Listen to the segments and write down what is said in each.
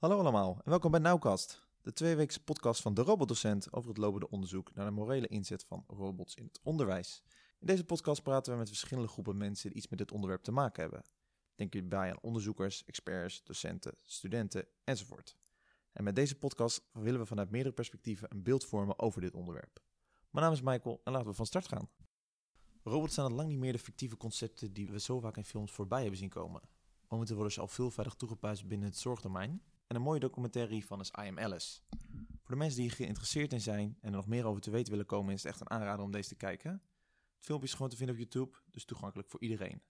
Hallo allemaal en welkom bij Nauwkast, de tweeweekse podcast van de robotdocent over het lopende onderzoek naar de morele inzet van robots in het onderwijs. In deze podcast praten we met verschillende groepen mensen die iets met dit onderwerp te maken hebben. Denk hierbij aan onderzoekers, experts, docenten, studenten enzovoort. En met deze podcast willen we vanuit meerdere perspectieven een beeld vormen over dit onderwerp. Mijn naam is Michael en laten we van start gaan. Robots zijn al lang niet meer de fictieve concepten die we zo vaak in films voorbij hebben zien komen. Momenteel worden ze al veelvuldig toegepast binnen het zorgdomein. En een mooie documentaire hiervan is I Am Alice. Voor de mensen die geïnteresseerd in zijn en er nog meer over te weten willen komen, is het echt een aanrader om deze te kijken. Het filmpje is gewoon te vinden op YouTube, dus toegankelijk voor iedereen.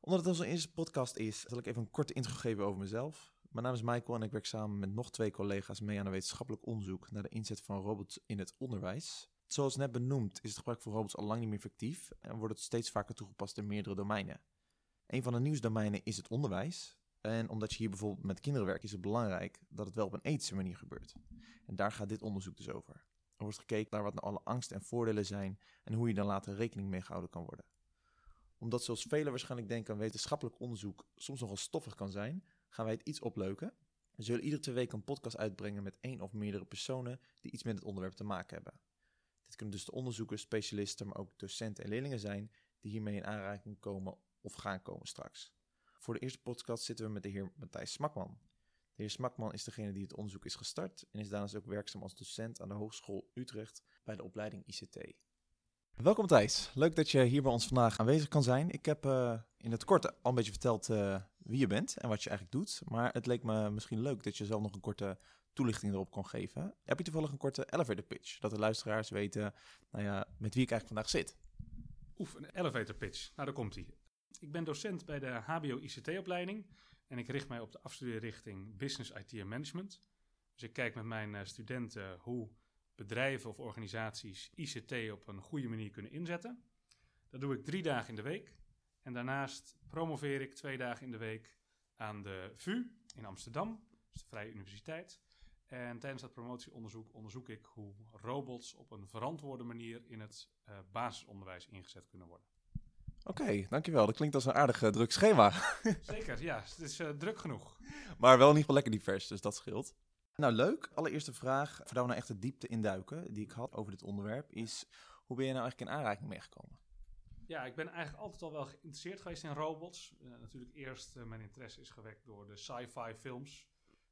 Omdat het onze eerste podcast is, zal ik even een korte intro geven over mezelf. Mijn naam is Michael en ik werk samen met nog twee collega's mee aan een wetenschappelijk onderzoek naar de inzet van robots in het onderwijs. Zoals net benoemd is het gebruik van robots al lang niet meer effectief en wordt het steeds vaker toegepast in meerdere domeinen. Een van de nieuwsdomeinen is het onderwijs. En omdat je hier bijvoorbeeld met kinderen werkt, is het belangrijk dat het wel op een ethische manier gebeurt. En daar gaat dit onderzoek dus over. Er wordt gekeken naar wat nou alle angsten en voordelen zijn en hoe je dan later rekening mee gehouden kan worden. Omdat zoals velen waarschijnlijk denken wetenschappelijk onderzoek soms nogal stoffig kan zijn, gaan wij het iets opleuken. We zullen iedere twee weken een podcast uitbrengen met één of meerdere personen die iets met het onderwerp te maken hebben. Dit kunnen dus de onderzoekers, specialisten, maar ook docenten en leerlingen zijn die hiermee in aanraking komen of gaan komen straks. Voor de eerste podcast zitten we met de heer Matthijs Smakman. De heer Smakman is degene die het onderzoek is gestart en is daarnaast ook werkzaam als docent aan de Hogeschool Utrecht bij de opleiding ICT. Welkom Matthijs, leuk dat je hier bij ons vandaag aanwezig kan zijn. Ik heb uh, in het kort al een beetje verteld uh, wie je bent en wat je eigenlijk doet, maar het leek me misschien leuk dat je zelf nog een korte toelichting erop kon geven. Heb je toevallig een korte elevator pitch, dat de luisteraars weten nou ja, met wie ik eigenlijk vandaag zit? Oef, een elevator pitch. Nou, daar komt hij. Ik ben docent bij de HBO-ICT-opleiding en ik richt mij op de afstudeerrichting Business IT en Management. Dus ik kijk met mijn uh, studenten hoe bedrijven of organisaties ICT op een goede manier kunnen inzetten. Dat doe ik drie dagen in de week. En daarnaast promoveer ik twee dagen in de week aan de VU in Amsterdam, dus de Vrije Universiteit. En tijdens dat promotieonderzoek onderzoek ik hoe robots op een verantwoorde manier in het uh, basisonderwijs ingezet kunnen worden. Oké, okay, dankjewel. Dat klinkt als een aardig uh, druk schema. Zeker, ja. Het is uh, druk genoeg. Maar wel in ieder geval lekker divers, dus dat scheelt. Nou, leuk. Allereerste vraag, voordat we nou echt de diepte induiken die ik had over dit onderwerp, is hoe ben je nou eigenlijk in aanraking meegekomen? Ja, ik ben eigenlijk altijd al wel geïnteresseerd geweest in robots. Uh, natuurlijk eerst mijn interesse is gewekt door de sci-fi films.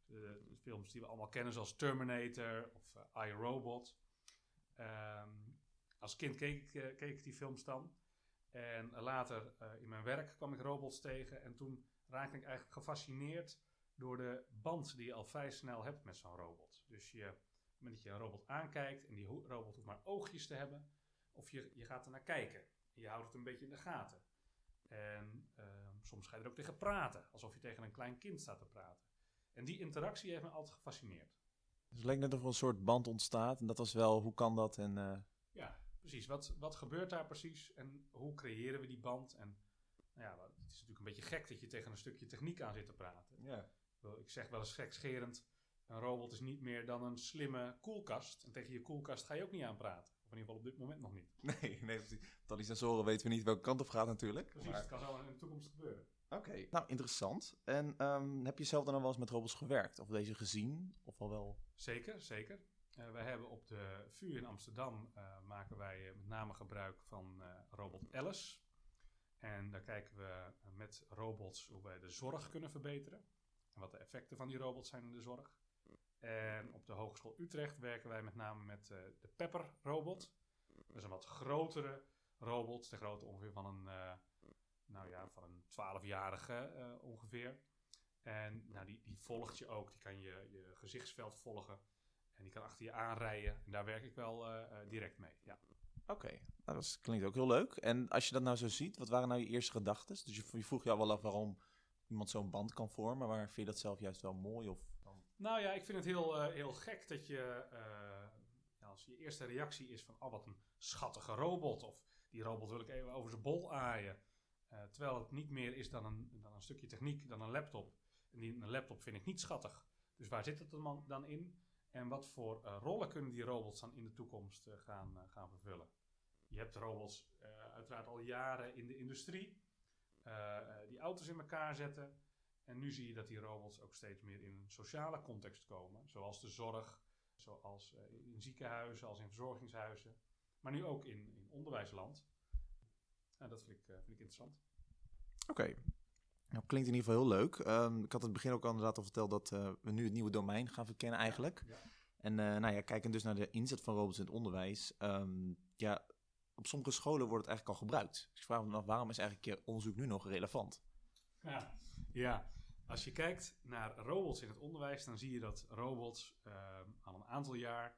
De, films die we allemaal kennen, zoals Terminator of iRobot. Um, als kind keek, keek ik die films dan. En later uh, in mijn werk kwam ik robots tegen en toen raakte ik eigenlijk gefascineerd door de band die je al vrij snel hebt met zo'n robot. Dus je, op het moment dat je een robot aankijkt en die robot hoeft maar oogjes te hebben, of je, je gaat er naar kijken. En je houdt het een beetje in de gaten. En uh, soms ga je er ook tegen praten, alsof je tegen een klein kind staat te praten. En die interactie heeft me altijd gefascineerd. Dus het lijkt net of er een soort band ontstaat. En dat was wel, hoe kan dat? En, uh... Ja, precies. Wat, wat gebeurt daar precies en hoe creëren we die band? En nou ja, het is natuurlijk een beetje gek dat je tegen een stukje techniek aan zit te praten. Ja. Ik zeg wel eens gekscherend, een robot is niet meer dan een slimme koelkast. En tegen je koelkast ga je ook niet aan praten. Of in ieder geval op dit moment nog niet. Nee, nee precies. Tot die sensoren weten we niet welke kant op gaat natuurlijk. Precies, maar... het kan zo in de toekomst gebeuren. Oké, okay. nou interessant. En um, heb je zelf dan al wel eens met robots gewerkt? Of deze gezien? Of al wel? Zeker, zeker. Uh, wij hebben op de VU in Amsterdam uh, maken wij uh, met name gebruik van robot Alice. En daar kijken we met robots hoe wij de zorg kunnen verbeteren. En wat de effecten van die robots zijn in de zorg. En op de Hogeschool Utrecht werken wij met name met de Pepper robot. Dat is een wat grotere robot, de grootte ongeveer van een, nou ja, van een 12-jarige ongeveer. En nou, die, die volgt je ook, die kan je, je gezichtsveld volgen. En die kan achter je aanrijden. En daar werk ik wel uh, uh, direct mee. Ja. Oké, okay. nou, dat klinkt ook heel leuk. En als je dat nou zo ziet, wat waren nou je eerste gedachten? Dus je, je vroeg je al wel af waarom iemand zo'n band kan vormen. Maar vind je dat zelf juist wel mooi? Of dan... Nou ja, ik vind het heel, uh, heel gek dat je, ja, als je eerste reactie is van, oh wat een schattige robot. Of die robot wil ik even over zijn bol aaien. terwijl het niet meer is dan een, dan een stukje techniek, dan een laptop. En die, een laptop vind ik niet schattig. Dus waar zit het dan in? En wat voor uh, rollen kunnen die robots dan in de toekomst uh, gaan, uh, gaan vervullen? Je hebt robots uiteraard al jaren in de industrie, die auto's in elkaar zetten. En nu zie je dat die robots ook steeds meer in een sociale context komen, zoals de zorg, zoals in ziekenhuizen, als in verzorgingshuizen, maar nu ook in, in onderwijsland. En dat vind ik, vind ik interessant. Oké, nou, klinkt in ieder geval heel leuk. Um, ik had het begin ook al inderdaad al verteld dat uh, we nu het nieuwe domein gaan verkennen eigenlijk. Ja. En uh, nou ja, kijken dus naar de inzet van robots in het onderwijs. Um, ja, op sommige scholen wordt het eigenlijk al gebruikt. Dus ik vraag me af, waarom is eigenlijk je onderzoek nu nog relevant? Ja, ja. als je kijkt naar robots in het onderwijs, dan zie je dat robots uh, al een aantal jaar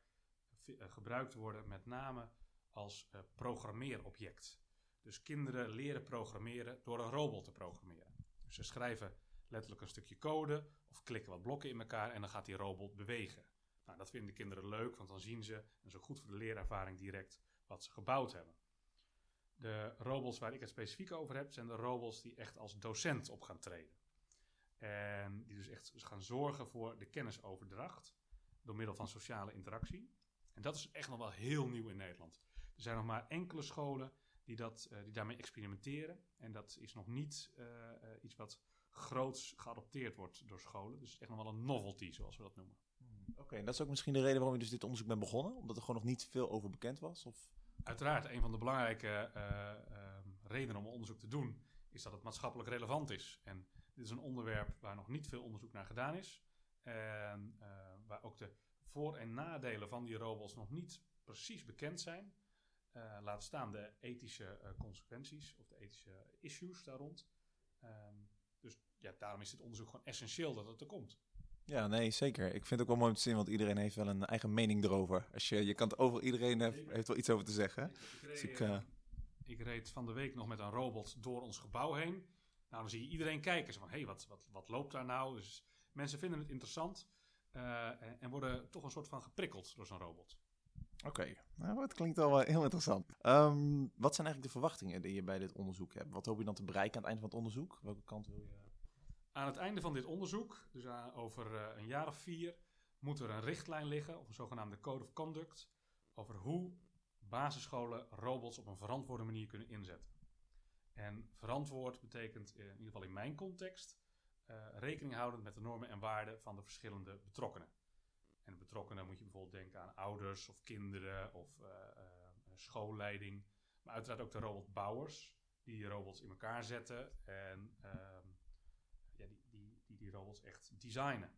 gebruikt worden, met name als programmeerobject. Dus kinderen leren programmeren door een robot te programmeren. Ze schrijven letterlijk een stukje code of klikken wat blokken in elkaar en dan gaat die robot bewegen. Nou, dat vinden de kinderen leuk, want dan zien ze, en ook goed voor de leerervaring direct, wat ze gebouwd hebben. De robots waar ik het specifiek over heb, zijn de robots die echt als docent op gaan treden. En die dus echt gaan zorgen voor de kennisoverdracht door middel van sociale interactie. En dat is echt nog wel heel nieuw in Nederland. Er zijn nog maar enkele scholen die, dat, uh, die daarmee experimenteren. En dat is nog niet uh, uh, iets wat groots geadopteerd wordt door scholen. Dus echt nog wel een novelty, zoals we dat noemen. Hmm. Oké, okay, en dat is ook misschien de reden waarom je dus dit onderzoek bent begonnen? Omdat er gewoon nog niet veel over bekend was? Of? Uiteraard, een van de belangrijke ehm, redenen om onderzoek te doen... is dat het maatschappelijk relevant is. En dit is een onderwerp waar nog niet veel onderzoek naar gedaan is. En waar ook de voor- en nadelen van die robots nog niet precies bekend zijn... Uh, laat staan de ethische uh, consequenties of de ethische issues daar rond. Um, dus ja, daarom is dit onderzoek gewoon essentieel dat het er komt. Ja, nee, zeker. Ik vind het ook wel mooi om te zien, want iedereen heeft wel een eigen mening erover. Als je, je kan het over, iedereen heeft, heeft wel iets over te zeggen. Ik, ik, reed, dus ik, uh... ik, reed, van de week nog met een robot door ons gebouw heen. Nou, dan zie je iedereen kijken. Zo van, hé, hey, wat, wat, wat loopt daar nou? Dus mensen vinden het interessant en, en worden toch een soort van geprikkeld door zo'n robot. Oké, nou, het klinkt al wel heel interessant. Um, wat zijn eigenlijk de verwachtingen die je bij dit onderzoek hebt? Wat hoop je dan te bereiken aan het einde van het onderzoek? Welke kant wil je? Aan het einde van dit onderzoek, dus uh, over uh, een jaar of vier, moet er een richtlijn liggen, of een zogenaamde Code of Conduct, over hoe basisscholen robots op een verantwoorde manier kunnen inzetten. En verantwoord betekent in ieder geval in mijn context rekening houdend met de normen en waarden van de verschillende betrokkenen. En betrokkenen moet je bijvoorbeeld denken aan ouders of kinderen of uh, uh, schoolleiding. Maar uiteraard ook de robotbouwers die robots in elkaar zetten en uh, ja, die, die, die, die robots echt designen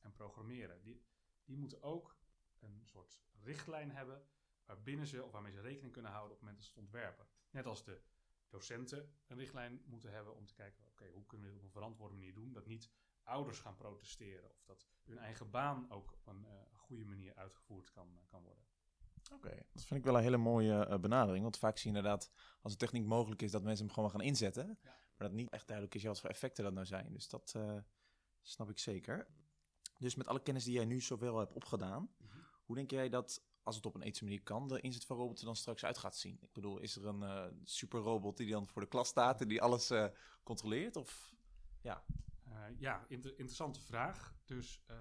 en programmeren. Die, die moeten ook een soort richtlijn hebben waarbinnen ze of waarmee ze rekening kunnen houden op het moment dat ze het ontwerpen. Net als de docenten een richtlijn moeten hebben om te kijken, oké, hoe kunnen we dit op een verantwoorde manier doen, dat niet ouders gaan protesteren. Of dat hun eigen baan ook op een uh, goede manier uitgevoerd kan, uh, kan worden. Oké, okay. dat vind ik wel een hele mooie uh, benadering. Want vaak zie je inderdaad, als de techniek mogelijk is, dat mensen hem gewoon gaan inzetten. Ja. Maar dat niet echt duidelijk is ja, wat voor effecten dat nou zijn. Dus dat snap ik zeker. Dus met alle kennis die jij nu zoveel hebt opgedaan, mm -hmm. hoe denk jij dat, als het op een ethische manier kan, de inzet van robots er dan straks uit gaat zien? Ik bedoel, is er een super robot die dan voor de klas staat en die alles controleert? Of ja. Uh, ja, inter interessante vraag. Dus uh,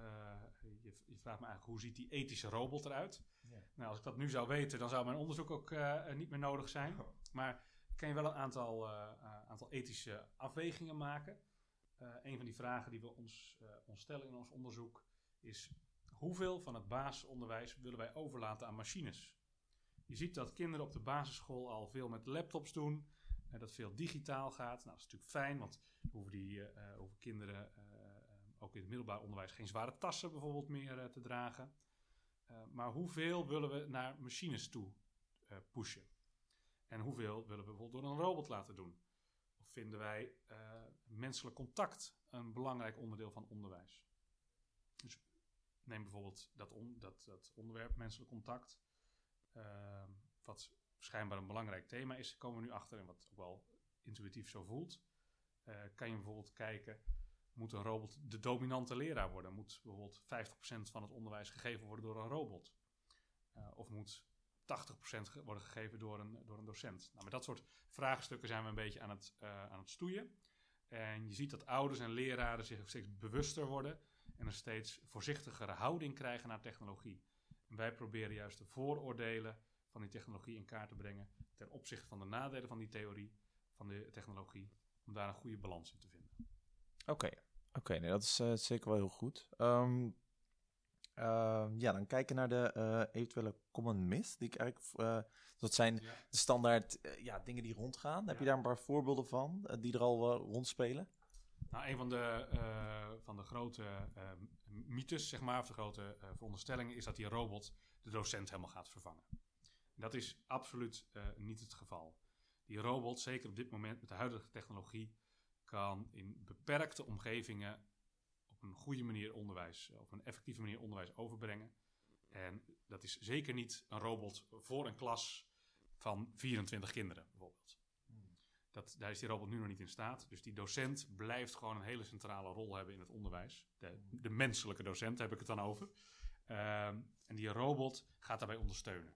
je, je, vraagt me eigenlijk hoe ziet die ethische robot eruit? Nou, als ik dat nu zou weten, dan zou mijn onderzoek ook uh, niet meer nodig zijn. Oh. Maar kan je wel een aantal, aantal ethische afwegingen maken. een van die vragen die we ons, ons stellen in ons onderzoek is: hoeveel van het basisonderwijs willen wij overlaten aan machines? Je ziet dat kinderen op de basisschool al veel met laptops doen dat veel digitaal gaat. Nou, dat is natuurlijk fijn, want hoeven, die, uh, hoeven kinderen uh, ook in het middelbaar onderwijs geen zware tassen bijvoorbeeld meer te dragen. maar hoeveel willen we naar machines toe pushen? En hoeveel willen we bijvoorbeeld door een robot laten doen? Of vinden wij menselijk contact een belangrijk onderdeel van onderwijs? Dus neem bijvoorbeeld dat onderwerp menselijk contact. Ehm, wat schijnbaar een belangrijk thema is, komen we nu achter en wat ook wel intuïtief zo voelt. Uh, kan je bijvoorbeeld kijken, moet een robot de dominante leraar worden? Moet bijvoorbeeld 50% van het onderwijs gegeven worden door een robot? Uh, of moet 80% worden gegeven door een, door een docent? Nou, met dat soort vraagstukken zijn we een beetje aan het, uh, aan het stoeien. En je ziet dat ouders en leraren zich steeds bewuster worden en een steeds voorzichtigere houding krijgen naar technologie. En wij proberen juist de vooroordelen van die technologie in kaart te brengen ten opzichte van de nadelen van die theorie, van de technologie, om daar een goede balans in te vinden. Oké, okay. Oké, nee, dat is eh, zeker wel heel goed. Ehm, ehm, ja, dan kijken naar de eh, eventuele common myth. Die ik eigenlijk, eh, dat zijn Ja. de standaard ja, dingen die rondgaan. Heb je daar een paar voorbeelden van die er al rondspelen? Nou, een van de, van de grote eh, mythes, zeg maar, of de grote veronderstellingen, is dat die robot de docent helemaal gaat vervangen. Dat is absoluut eh, niet het geval. Die robot, zeker op dit moment met de huidige technologie, kan in beperkte omgevingen op een goede manier onderwijs, op een effectieve manier onderwijs overbrengen. En dat is zeker niet een robot voor een klas van 24 kinderen, bijvoorbeeld. Dat, daar is die robot nu nog niet in staat. Dus die docent blijft gewoon een hele centrale rol hebben in het onderwijs. De, de menselijke docent heb ik het dan over. Ehm, en die robot gaat daarbij ondersteunen.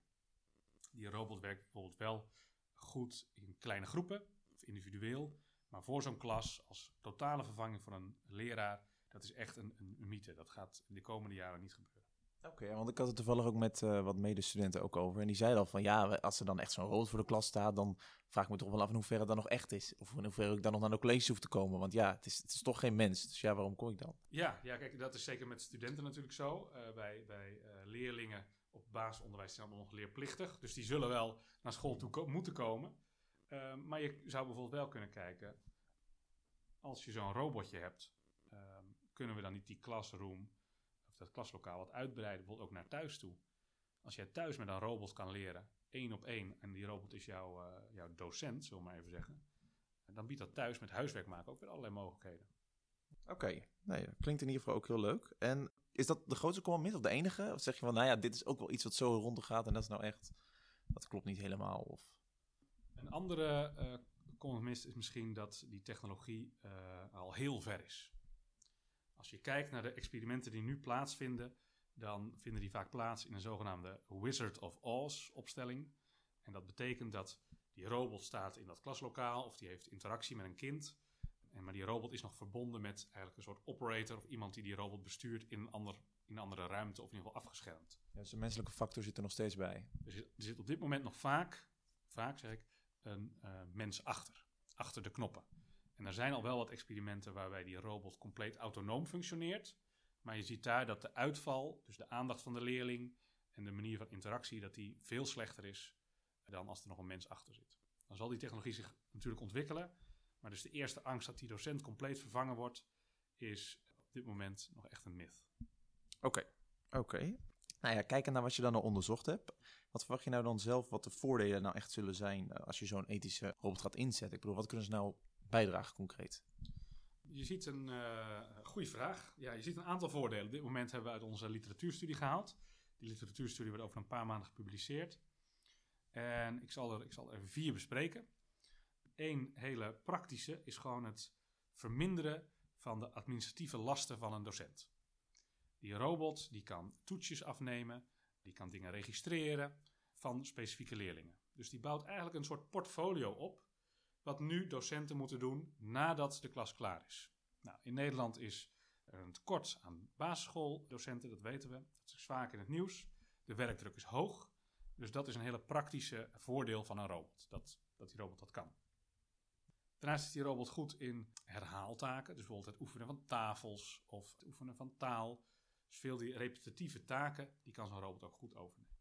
Die robot werkt bijvoorbeeld wel goed in kleine groepen of individueel. Maar voor zo'n klas als totale vervanging van een leraar, dat is echt een, een, een mythe. Dat gaat in de komende jaren niet gebeuren. Oké, want ik had het toevallig ook met eh, wat medestudenten ook over. En die zeiden al van ja, als er dan echt zo'n robot voor de klas staat, dan vraag ik me toch wel af in hoeverre het dan nog echt is. Of in hoeverre ik dan nog naar de college hoef te komen. Want ja, het is, het is toch geen mens. Dus ja, waarom kom ik dan? Ja, ja, kijk, dat is zeker met studenten natuurlijk zo. Eh, bij bij eh, leerlingen op basisonderwijs zijn allemaal nog leerplichtig. Dus die zullen wel naar school toe moeten komen. Eh, maar je zou bijvoorbeeld wel kunnen kijken, als je zo'n robotje hebt, ehm, kunnen we dan niet die classroom of dat klaslokaal wat uitbreiden, bijvoorbeeld ook naar thuis toe. Als jij thuis met een robot kan leren, één op één, en die robot is jouw, eh, jouw docent, zullen we maar even zeggen, dan biedt dat thuis met huiswerk maken ook weer allerlei mogelijkheden. Oké, nee, dat klinkt in ieder geval ook heel leuk. En is dat de grootste common myth of de enige? Of zeg je van, nou ja, dit is ook wel iets wat zo rondgaat en dat is nou echt, dat klopt niet helemaal? Of... Een andere eh common myth is misschien dat die technologie eh, al heel ver is. Als je kijkt naar de experimenten die nu plaatsvinden, dan vinden die vaak plaats in een zogenaamde Wizard of Oz opstelling. En dat betekent dat die robot staat in dat klaslokaal of die heeft interactie met een kind. En, maar die robot is nog verbonden met eigenlijk een soort operator of iemand die die robot bestuurt in een, ander, in een andere ruimte of in ieder geval afgeschermd. Ja, dus de menselijke factor zit er nog steeds bij. Er zit, er zit op dit moment nog vaak, vaak zeg ik, een eh, mens achter. Achter de knoppen. En er zijn al wel wat experimenten waarbij die robot compleet autonoom functioneert. Maar je ziet daar dat de uitval, dus de aandacht van de leerling en de manier van interactie, dat die veel slechter is dan als er nog een mens achter zit. Dan zal die technologie zich natuurlijk ontwikkelen. Maar dus de eerste angst dat die docent compleet vervangen wordt, is op dit moment nog echt een myth. Oké, oké. Nou ja, kijken naar wat je dan al onderzocht hebt. Wat verwacht je nou dan zelf wat de voordelen nou echt zullen zijn eh, als je zo'n ethische robot gaat inzetten? Ik bedoel, wat kunnen ze nou bijdragen concreet? Je ziet een uh, goede vraag. Ja, je ziet een aantal voordelen. Op dit moment hebben we uit onze literatuurstudie gehaald. Die literatuurstudie wordt over een paar maanden gepubliceerd. En ik zal er, ik zal er vier bespreken. Eén hele praktische is gewoon het verminderen van de administratieve lasten van een docent. Die robot die kan toetsjes afnemen, die kan dingen registreren van specifieke leerlingen. Dus die bouwt eigenlijk een soort portfolio op wat nu docenten moeten doen nadat de klas klaar is. Nou, in Nederland is er een tekort aan basisschooldocenten, dat weten we. Dat is vaak in het nieuws. De werkdruk is hoog. Dus dat is een hele praktische voordeel van een robot, dat, dat die robot dat kan. Daarnaast is die robot goed in herhaaltaken, dus bijvoorbeeld het oefenen van tafels of het oefenen van taal. Dus veel die repetitieve taken, die kan zo'n robot ook goed overnemen.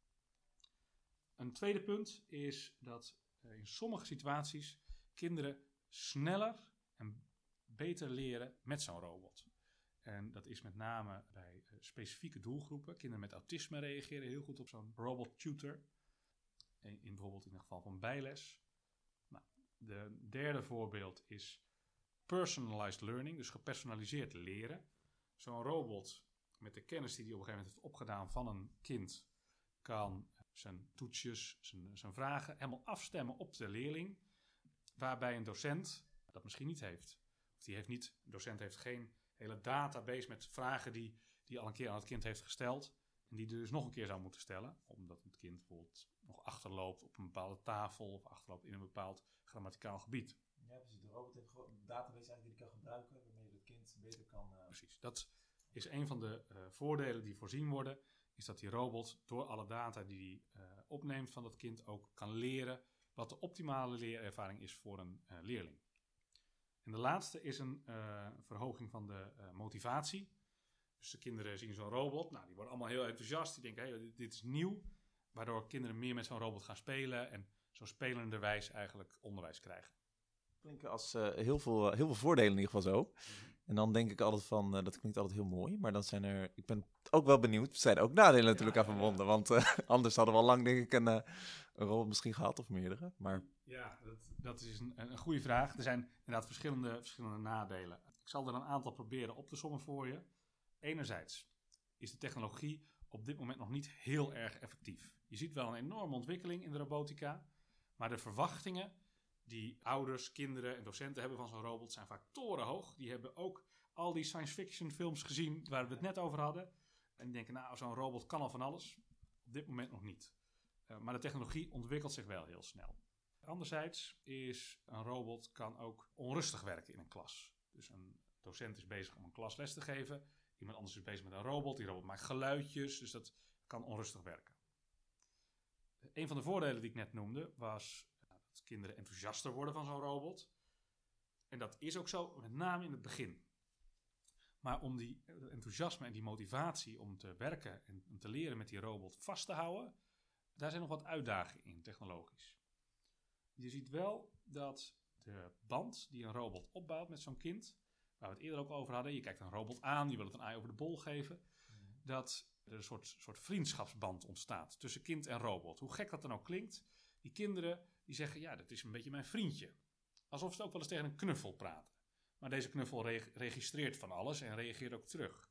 Een tweede punt is dat in sommige situaties kinderen sneller en beter leren met zo'n robot. En dat is met name bij uh, specifieke doelgroepen. Kinderen met autisme reageren heel goed op zo'n robot tutor. Bijvoorbeeld in het geval van bijles. De derde voorbeeld is personalized learning, dus gepersonaliseerd leren. Zo'n robot met de kennis die hij op een gegeven moment heeft opgedaan van een kind kan zijn toetsjes, zijn, vragen helemaal afstemmen op de leerling waarbij een docent dat misschien niet heeft. Of die heeft niet, docent heeft geen hele database met vragen die, die al een keer aan het kind heeft gesteld. En die dus nog een keer zou moeten stellen. Omdat het kind bijvoorbeeld nog achterloopt op een bepaalde tafel of achterloopt in een bepaald grammaticaal gebied. Ja, precies. De robot heeft een database eigenlijk die kan gebruiken waarmee je het kind beter kan... Uh... Precies. Dat is een van de uh, voordelen die voorzien worden. Is dat die robot door alle data die hij uh, opneemt van dat kind ook kan leren wat de optimale leerervaring is voor een leerling. En de laatste is een verhoging van de motivatie. Dus de kinderen zien zo'n robot, nou, die worden allemaal heel enthousiast. Die denken, hey, dit is nieuw. Waardoor kinderen meer met zo'n robot gaan spelen en zo spelenderwijs eigenlijk onderwijs krijgen. Klinken als uh, heel, veel, heel veel voordelen in ieder geval zo. En dan denk ik altijd van, uh, dat klinkt altijd heel mooi. Maar dan zijn er, ik ben ook wel benieuwd, er zijn ook nadelen natuurlijk ja, aan verbonden. Ja. Want uh, anders hadden we al lang denk ik een, een robot misschien gehad of meerdere. Maar... Ja, dat, dat is een, een goede vraag. Er zijn inderdaad verschillende, verschillende nadelen. Ik zal er een aantal proberen op te sommen voor je. Enerzijds is de technologie op dit moment nog niet heel erg effectief. Je ziet wel een enorme ontwikkeling in de robotica, maar de verwachtingen die ouders, kinderen en docenten hebben van zo'n robot zijn vaak torenhoog. Die hebben ook al die science fiction films gezien waar we het net over hadden. En die denken, nou, zo'n robot kan al van alles. Op dit moment nog niet. Uh, maar de technologie ontwikkelt zich wel heel snel. Anderzijds is een robot kan ook onrustig werken in een klas. Dus een docent is bezig om een klas les te geven. Iemand anders is bezig met een robot. Die robot maakt geluidjes, dus dat kan onrustig werken. Een van de voordelen die ik net noemde was dat kinderen enthousiaster worden van zo'n robot. En dat is ook zo, met name in het begin. Maar om die enthousiasme en die motivatie om te werken en om te leren met die robot vast te houden, daar zijn nog wat uitdagingen in technologisch. Je ziet wel dat de band die een robot opbouwt met zo'n kind, waar we het eerder ook over hadden, je kijkt een robot aan, je wil het een ei over de bol geven, dat er een soort, soort vriendschapsband ontstaat tussen kind en robot. Hoe gek dat dan ook klinkt, die kinderen die zeggen, ja, dat is een beetje mijn vriendje. Alsof ze ook wel eens tegen een knuffel praten. Maar deze knuffel re registreert van alles en reageert ook terug.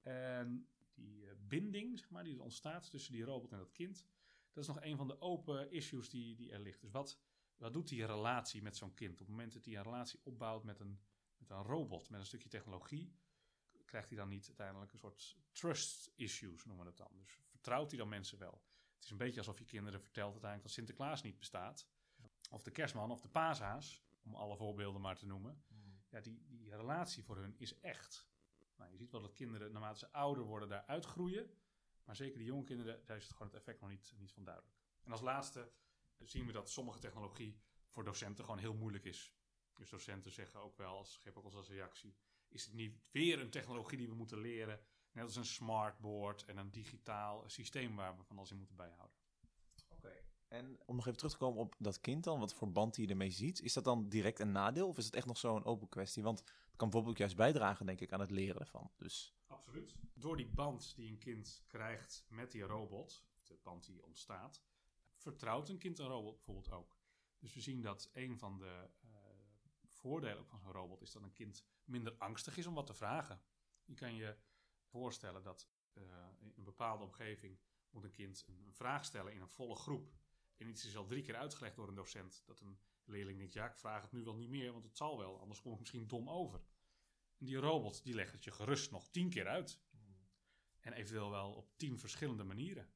En die uh, binding, zeg maar, die er ontstaat tussen die robot en dat kind, dat is nog een van de open issues die, die er ligt. Dus wat, wat doet die relatie met zo'n kind? Op het moment dat hij een relatie opbouwt met een, met een robot, met een stukje technologie, krijgt hij dan niet uiteindelijk een soort trust issues, noemen we het dan. Dus vertrouwt hij dan mensen wel? Het is een beetje alsof je kinderen vertelt uiteindelijk dat Sinterklaas niet bestaat. Of de kerstman of de paashaas, om alle voorbeelden maar te noemen. Hmm. Ja, die, die relatie voor hun is echt. Nou, je ziet wel dat kinderen, naarmate ze ouder worden, daar uitgroeien. Maar zeker die jonge kinderen, daar is het gewoon het effect nog niet, niet van duidelijk. En als laatste zien we dat sommige technologie voor docenten gewoon heel moeilijk is. Dus docenten zeggen ook wel, als, geven ook als reactie, is het niet weer een technologie die we moeten leren? Net als een smartboard en een digitaal systeem waar we van alles in moeten bijhouden. Oké. En om nog even terug te komen op dat kind dan, wat voor band hij ermee ziet, is dat dan direct een nadeel of is het echt nog zo'n open kwestie? Want het kan bijvoorbeeld juist bijdragen, denk ik, aan het leren ervan. Dus... Absoluut. Door die band die een kind krijgt met die robot, de band die ontstaat, vertrouwt een kind een robot bijvoorbeeld ook. Dus we zien dat een van de uh, voordelen van zo'n robot is dat een kind minder angstig is om wat te vragen. Je kan je voorstellen dat uh, in een bepaalde omgeving moet een kind een, een, vraag stellen in een volle groep. En iets is al drie keer uitgelegd door een docent. Dat een leerling denkt, ja, ik vraag het nu wel niet meer, want het zal wel. Anders kom ik misschien dom over. En die robot, die legt het je gerust nog tien keer uit. En eventueel wel op tien verschillende manieren.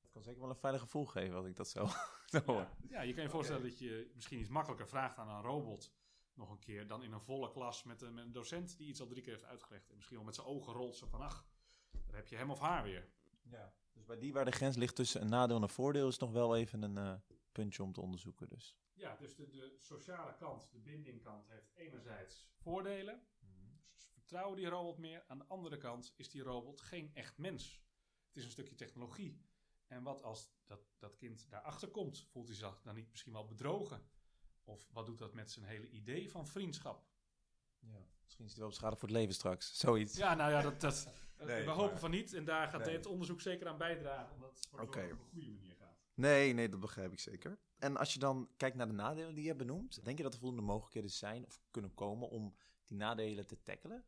Dat kan zeker wel een veilig gevoel geven als ik dat zo, ja, ja, je kan je voorstellen dat je misschien iets makkelijker vraagt aan een robot nog een keer dan in een volle klas met een, met een docent die iets al drie keer heeft uitgelegd. En misschien wel met zijn ogen rolt zo van, ach, daar heb je hem of haar weer. Ja. Dus bij die waar de grens ligt tussen een nadeel en een voordeel is nog wel even een uh, puntje om te onderzoeken dus. Ja, dus de, de sociale kant, de bindingkant heeft enerzijds voordelen. Mm. Dus vertrouwen die robot meer. Aan de andere kant is die robot geen echt mens. Het is een stukje technologie. En wat als dat, dat kind daarachter komt? Voelt hij zich dan niet misschien wel bedrogen? Of wat doet dat met zijn hele idee van vriendschap? Ja, misschien is hij wel beschadigd voor het leven straks. Zoiets. Ja, nou ja, dat, dat, we hopen van niet. En daar gaat dit onderzoek zeker aan bijdragen. Omdat het voor okay. op een goede manier gaat. Nee, nee, dat begrijp ik zeker. En als je dan kijkt naar de nadelen die je hebt benoemd, denk je dat er voldoende mogelijkheden zijn of kunnen komen om die nadelen te tackelen?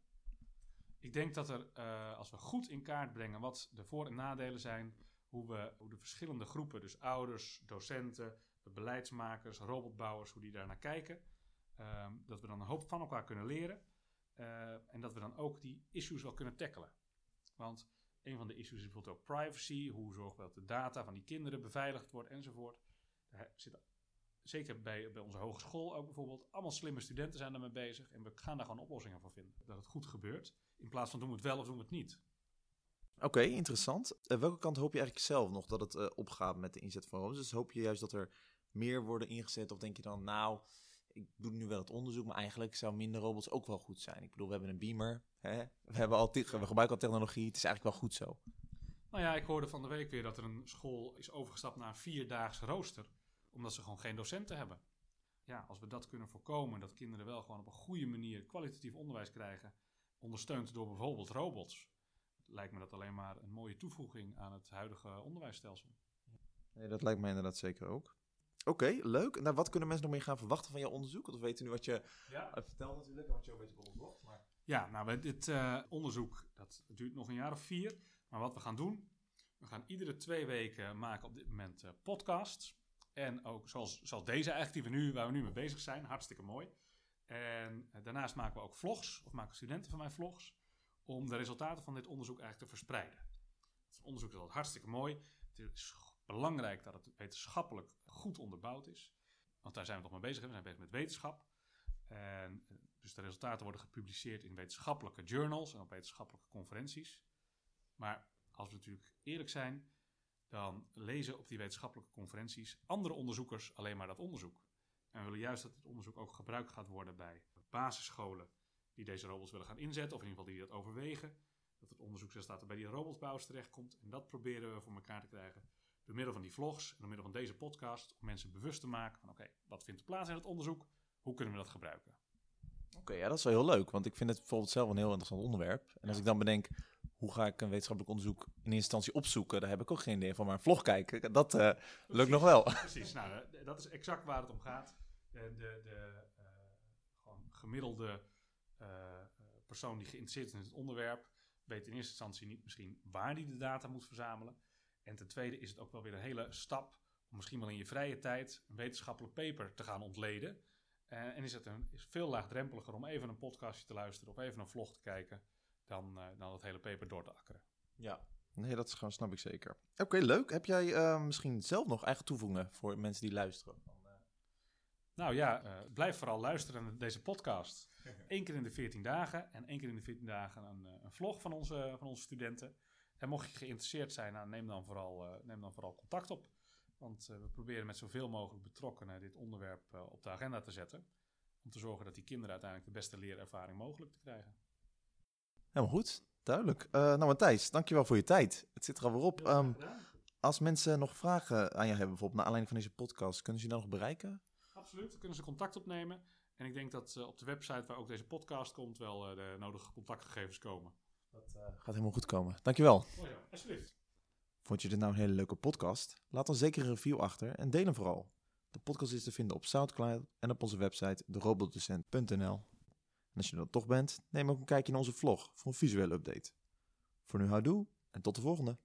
Ik denk dat er, uh, als we goed in kaart brengen wat de voor- en nadelen zijn, hoe we hoe de verschillende groepen, dus ouders, docenten, beleidsmakers, robotbouwers, hoe die daar naar kijken. Ehm, dat we dan een hoop van elkaar kunnen leren. Uh, en dat we dan ook die issues wel kunnen tackelen. Want een van de issues is bijvoorbeeld ook privacy. Hoe zorgen we dat de data van die kinderen beveiligd wordt enzovoort. Daar zitten zeker bij, bij onze hogeschool ook bijvoorbeeld. Allemaal slimme studenten zijn daarmee bezig. En we gaan daar gewoon oplossingen voor vinden. Dat het goed gebeurt. In plaats van doen we het wel of doen we het niet. Oké, interessant. Uh, welke kant hoop je eigenlijk zelf nog dat het uh, opgaat met de inzet van robots? Dus hoop je juist dat er meer worden ingezet? Of denk je dan, nou, ik doe nu wel het onderzoek, maar eigenlijk zou minder robots ook wel goed zijn. Ik bedoel, we hebben een beamer, hè? We, hebben al we gebruiken al technologie, het is eigenlijk wel goed zo. Nou ja, ik hoorde van de week weer dat er een school is overgestapt naar een vierdaags rooster. Omdat ze gewoon geen docenten hebben. Ja, als we dat kunnen voorkomen, dat kinderen wel gewoon op een goede manier kwalitatief onderwijs krijgen. Ondersteund door bijvoorbeeld robots. Lijkt me dat alleen maar een mooie toevoeging aan het huidige onderwijsstelsel. Nee, dat lijkt mij inderdaad zeker ook. Oké, leuk. Nou, wat kunnen mensen nog meer gaan verwachten van jouw onderzoek? Want we weten nu wat je Ja, eh, vertelt natuurlijk wat je ook een beetje onderzocht. Maar... Ja, nou, dit eh, onderzoek dat duurt nog een jaar of vier. Maar wat we gaan doen, we gaan iedere twee weken maken op dit moment eh, podcasts. En ook zoals, zoals deze eigenlijk, die we nu, waar we nu mee bezig zijn. Hartstikke mooi. En daarnaast maken we ook vlogs, of maken studenten van mij vlogs. Om de resultaten van dit onderzoek eigenlijk te verspreiden. Het onderzoek is altijd hartstikke mooi. Het is belangrijk dat het wetenschappelijk goed onderbouwd is. Want daar zijn we toch mee bezig. We zijn bezig met wetenschap. En eh, dus de resultaten worden gepubliceerd in wetenschappelijke journals en op wetenschappelijke conferenties. Maar als we natuurlijk eerlijk zijn, dan lezen op die wetenschappelijke conferenties andere onderzoekers alleen maar dat onderzoek. En we willen juist dat dit onderzoek ook gebruikt gaat worden bij basisscholen die deze robots willen gaan inzetten, of in ieder geval die dat overwegen. Dat het onderzoeksresultaten bij die robotbouwers terechtkomt. En dat proberen we voor elkaar te krijgen door middel van die vlogs en door middel van deze podcast, om mensen bewust te maken van oké, wat vindt er plaats in het onderzoek? Hoe kunnen we dat gebruiken? Oké, ja, dat is wel heel leuk. Want ik vind het bijvoorbeeld zelf een heel interessant onderwerp. En als ik dan bedenk, hoe ga ik een wetenschappelijk onderzoek in eerste instantie opzoeken? Daar heb ik ook geen idee van. Maar een vlog kijken, dat eh, lukt nog wel. Precies, nou, eh, dat is exact waar het om gaat. De, de, de eh, gewoon gemiddelde eh, eh, persoon die geïnteresseerd is in het onderwerp, weet in eerste instantie niet misschien waar die de data moet verzamelen. En ten tweede is het ook wel weer een hele stap om misschien wel in je vrije tijd een wetenschappelijk paper te gaan ontleden. Eh, en is het een, is veel laagdrempeliger om even een podcastje te luisteren of even een vlog te kijken dan, eh, dan het hele paper door te akkeren. Ja. Nee, dat is gewoon, snap ik zeker. Oké, leuk. Heb jij eh, misschien zelf nog eigen toevoegingen voor mensen die luisteren? Nou ja, blijf vooral luisteren naar deze podcast. Eén keer in de 14 dagen en één keer in de 14 dagen een, een vlog van onze, van onze studenten. En mocht je geïnteresseerd zijn, nou, neem, dan vooral, eh, neem dan vooral contact op. Want eh, we proberen met zoveel mogelijk betrokkenen dit onderwerp eh, op de agenda te zetten. Om te zorgen dat die kinderen uiteindelijk de beste leerervaring mogelijk te krijgen. Helemaal goed. Duidelijk. Eh, nou, Matthijs, dankjewel voor je tijd. Het zit er alweer op. Ehm, als mensen nog vragen aan je hebben, bijvoorbeeld naar aanleiding van deze podcast, kunnen ze je dan nog bereiken? Absoluut, dan kunnen ze contact opnemen. En ik denk dat eh, op de website waar ook deze podcast komt wel eh, de nodige contactgegevens komen. Dat gaat helemaal goed komen. Dankjewel. Oh ja, alsjeblieft. Vond je dit nou een hele leuke podcast? Laat dan zeker een review achter en deel hem vooral. De podcast is te vinden op Soundcloud en op onze website derobotdocent.nl. En als je er dan toch bent, neem ook een kijkje naar onze vlog voor een visuele update. Voor nu houdoe en tot de volgende.